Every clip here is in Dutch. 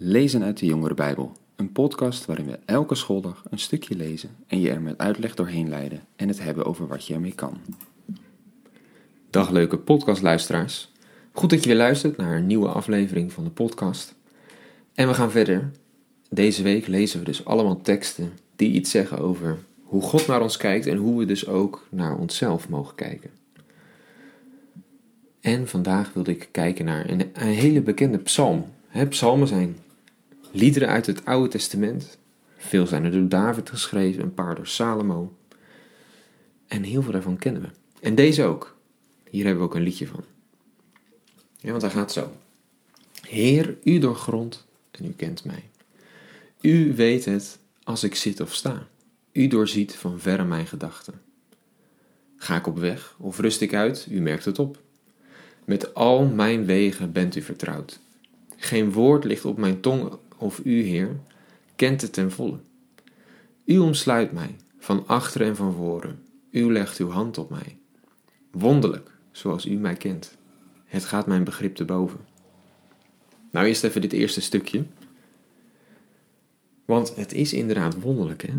Lezen uit de Jongere Bijbel, een podcast waarin we elke schooldag een stukje lezen en je er met uitleg doorheen leiden en het hebben over wat je ermee kan. Dag leuke podcastluisteraars. Goed dat je weer luistert naar een nieuwe aflevering van de podcast. En we gaan verder. Deze week lezen we dus allemaal teksten die iets zeggen over hoe God naar ons kijkt en hoe we dus ook naar onszelf mogen kijken. En vandaag wilde ik kijken naar een, hele bekende psalm. He, psalmen zijn liederen uit het Oude Testament. Veel zijn er door David geschreven, een paar door Salomo. En heel veel daarvan kennen we. En deze ook. Hier hebben we ook een liedje van. Ja, want hij gaat zo. Heer, u doorgrond en u kent mij. U weet het als ik zit of sta. U doorziet van verre mijn gedachten. Ga ik op weg of rust ik uit, u merkt het op. Met al mijn wegen bent u vertrouwd. Geen woord ligt op mijn tong of u, Heer, kent het ten volle. U omsluit mij, van achteren en van voren. U legt uw hand op mij. Wonderlijk, zoals u mij kent. Het gaat mijn begrip te boven. Nou, eerst even dit eerste stukje. Want het is inderdaad wonderlijk, hè?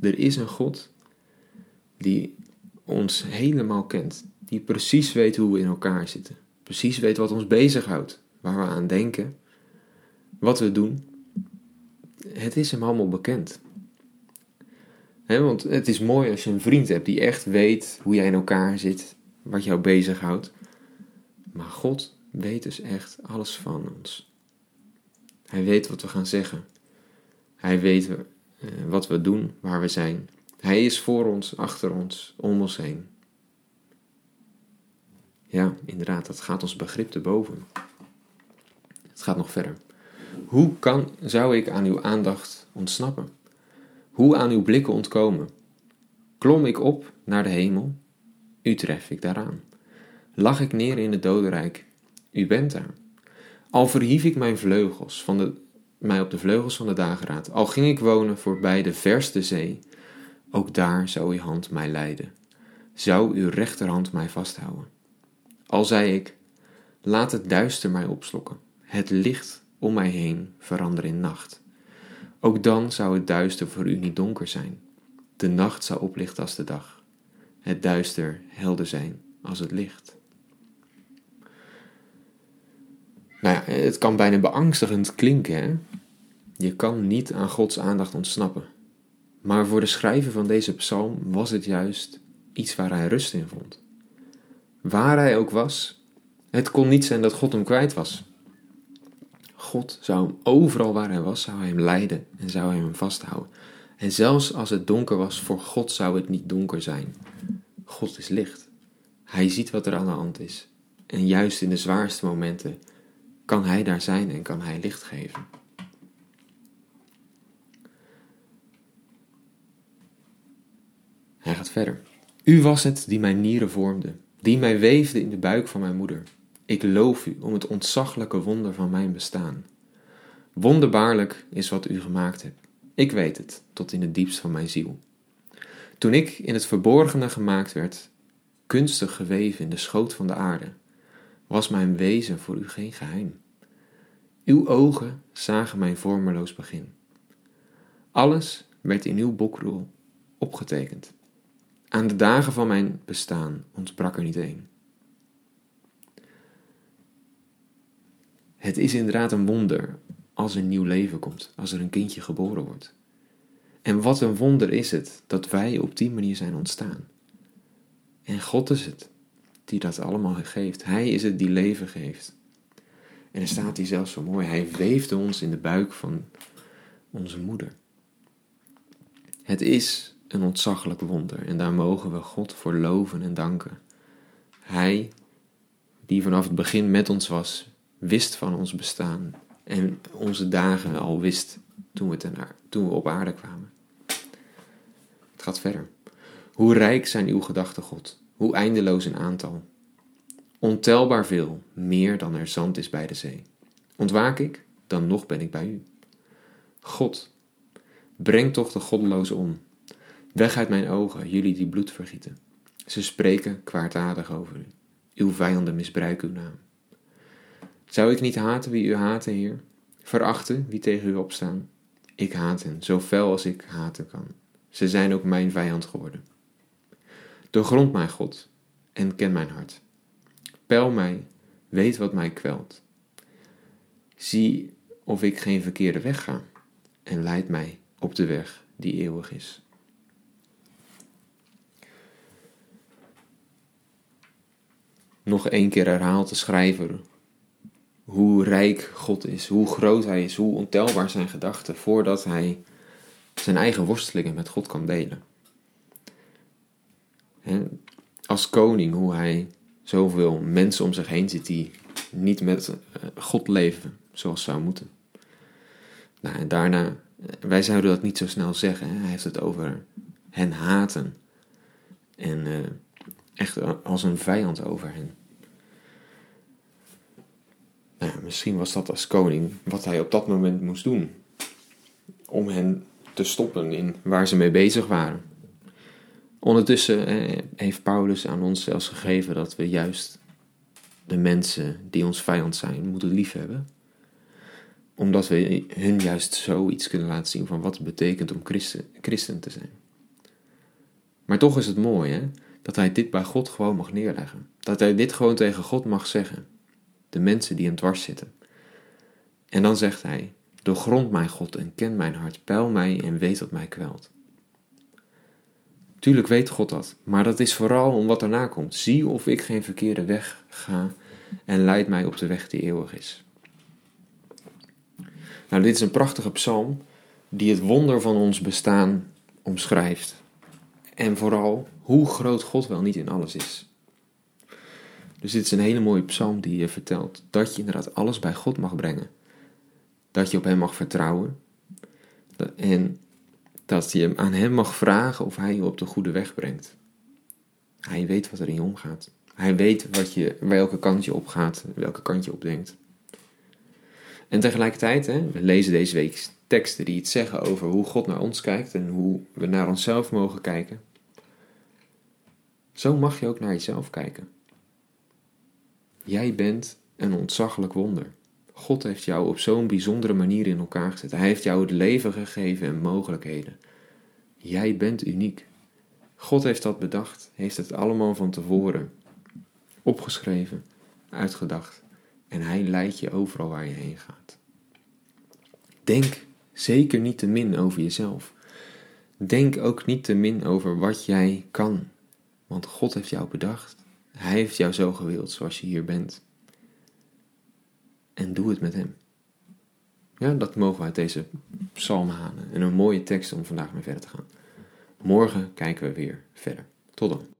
Er is een God die ons helemaal kent. Die precies weet hoe we in elkaar zitten. Precies weet wat ons bezighoudt. Waar we aan denken. Wat we doen. Het is hem allemaal bekend. Want het is mooi als je een vriend hebt die echt weet hoe jij in elkaar zit. Wat jou bezighoudt. Maar God weet dus echt alles van ons. Hij weet wat we gaan zeggen. Hij weet eh, wat we doen, waar we zijn. Hij is voor ons, achter ons, om ons heen. Ja, inderdaad, dat gaat ons begrip te boven. Het gaat nog verder. Hoe kan, zou ik aan uw aandacht ontsnappen? Hoe aan uw blikken ontkomen? Klom ik op naar de hemel? U tref ik daaraan. Lag ik neer in het dodenrijk? U bent daar. Al verhief ik mijn vleugels van de mij op de vleugels van de dageraad. Al ging ik wonen voorbij de verste zee, ook daar zou uw hand mij leiden. Zou uw rechterhand mij vasthouden. Al zei ik, laat het duister mij opslokken, het licht om mij heen veranderen in nacht. Ook dan zou het duister voor u niet donker zijn. De nacht zou oplichten als de dag, het duister helder zijn als het licht. Nou ja, het kan bijna beangstigend klinken. Hè? Je kan niet aan Gods aandacht ontsnappen. Maar voor de schrijver van deze psalm was het juist iets waar hij rust in vond. Waar hij ook was, het kon niet zijn dat God hem kwijt was. God zou hem overal waar hij was, zou hij hem leiden en zou hij hem vasthouden. En zelfs als het donker was, voor God zou het niet donker zijn. God is licht. Hij ziet wat er aan de hand is. En juist in de zwaarste momenten kan Hij daar zijn en kan Hij licht geven. Hij gaat verder. U was het die mijn nieren vormde, die mij weefde in de buik van mijn moeder. Ik loof u om het ontzaglijke wonder van mijn bestaan. Wonderbaarlijk is wat u gemaakt hebt. Ik weet het, tot in het diepst van mijn ziel. Toen ik in het verborgene gemaakt werd, kunstig geweven in de schoot van de aarde, was mijn wezen voor u geen geheim. Uw ogen zagen mijn vormeloos begin. Alles werd in uw bokrol opgetekend. Aan de dagen van mijn bestaan ontbrak er niet één. Het is inderdaad een wonder als er nieuw leven komt, als er een kindje geboren wordt. En wat een wonder is het dat wij op die manier zijn ontstaan. En God is het die dat allemaal geeft. Hij is het die leven geeft. En er staat hier zelfs zo mooi: Hij weefde ons in de buik van onze moeder. Het is een ontzaglijk wonder en daar mogen we God voor loven en danken. Hij, die vanaf het begin met ons was, wist van ons bestaan en onze dagen al wist toen we, ten, toen we op aarde kwamen. Het gaat verder. Hoe rijk zijn uw gedachten, God? Hoe eindeloos in aantal. Ontelbaar veel, meer dan er zand is bij de zee. Ontwaak ik, dan nog ben ik bij u. God, breng toch de goddelozen om. Weg uit mijn ogen, jullie die bloed vergieten. Ze spreken kwaadaardig over u. Uw vijanden misbruiken uw naam. Zou ik niet haten wie u haten, Heer? verachten wie tegen u opstaan. Ik haat hen, zo fel als ik haten kan. Ze zijn ook mijn vijand geworden. Doorgrond mijn God en ken mijn hart. Peil mij, weet wat mij kwelt. Zie of ik geen verkeerde weg ga en leid mij op de weg die eeuwig is. Nog één keer herhaalt de schrijver hoe rijk God is, hoe groot Hij is, hoe ontelbaar zijn gedachten, voordat Hij zijn eigen worstelingen met God kan delen. als koning, hoe Hij zoveel mensen om zich heen ziet die niet met eh, God leven zoals zou moeten. Nou, en daarna, eh, wij zouden dat niet zo snel zeggen. Hij heeft het over hen haten. En uh, echt als een vijand over hen. Nou, misschien was dat als koning wat hij op dat moment moest doen. Om hen te stoppen in waar ze mee bezig waren. Ondertussen eh, heeft Paulus aan ons zelfs gegeven dat we juist de mensen die ons vijand zijn moeten liefhebben. Omdat we hun juist zoiets kunnen laten zien van wat het betekent om christen, christen te zijn. Maar toch is het mooi hè, dat hij dit bij God gewoon mag neerleggen. Dat hij dit gewoon tegen God mag zeggen de mensen die hem dwars zitten. En dan zegt hij: Doorgrond mijn God en ken mijn hart, peil mij en weet wat mij kwelt. Tuurlijk weet God dat, maar dat is vooral om wat erna komt. Zie of ik geen verkeerde weg ga en leid mij op de weg die eeuwig is. Nou, dit is een prachtige psalm die het wonder van ons bestaan omschrijft. En vooral hoe groot God wel niet in alles is. Dus dit is een hele mooie psalm die je vertelt dat je inderdaad alles bij God mag brengen. Dat je op Hem mag vertrouwen. En dat je aan Hem mag vragen of Hij je op de goede weg brengt. Hij weet wat er in je omgaat. Hij weet wat je, welke kant je op gaat, welke kant je op denkt. En tegelijkertijd, hè, we lezen deze week teksten die iets zeggen over hoe God naar ons kijkt en hoe we naar onszelf mogen kijken. Zo mag je ook naar jezelf kijken. Jij bent een ontzaglijk wonder. God heeft jou op zo'n bijzondere manier in elkaar gezet. Hij heeft jou het leven gegeven en mogelijkheden. Jij bent uniek. God heeft dat bedacht, heeft het allemaal van tevoren opgeschreven, uitgedacht. En hij leidt je overal waar je heen gaat. Denk zeker niet te min over jezelf. Denk ook niet te min over wat jij kan, want God heeft jou bedacht. Hij heeft jou zo gewild zoals je hier bent. En doe het met hem. Ja, dat mogen we uit deze psalm halen. En een mooie tekst om vandaag mee verder te gaan. Morgen kijken we weer verder. Tot dan.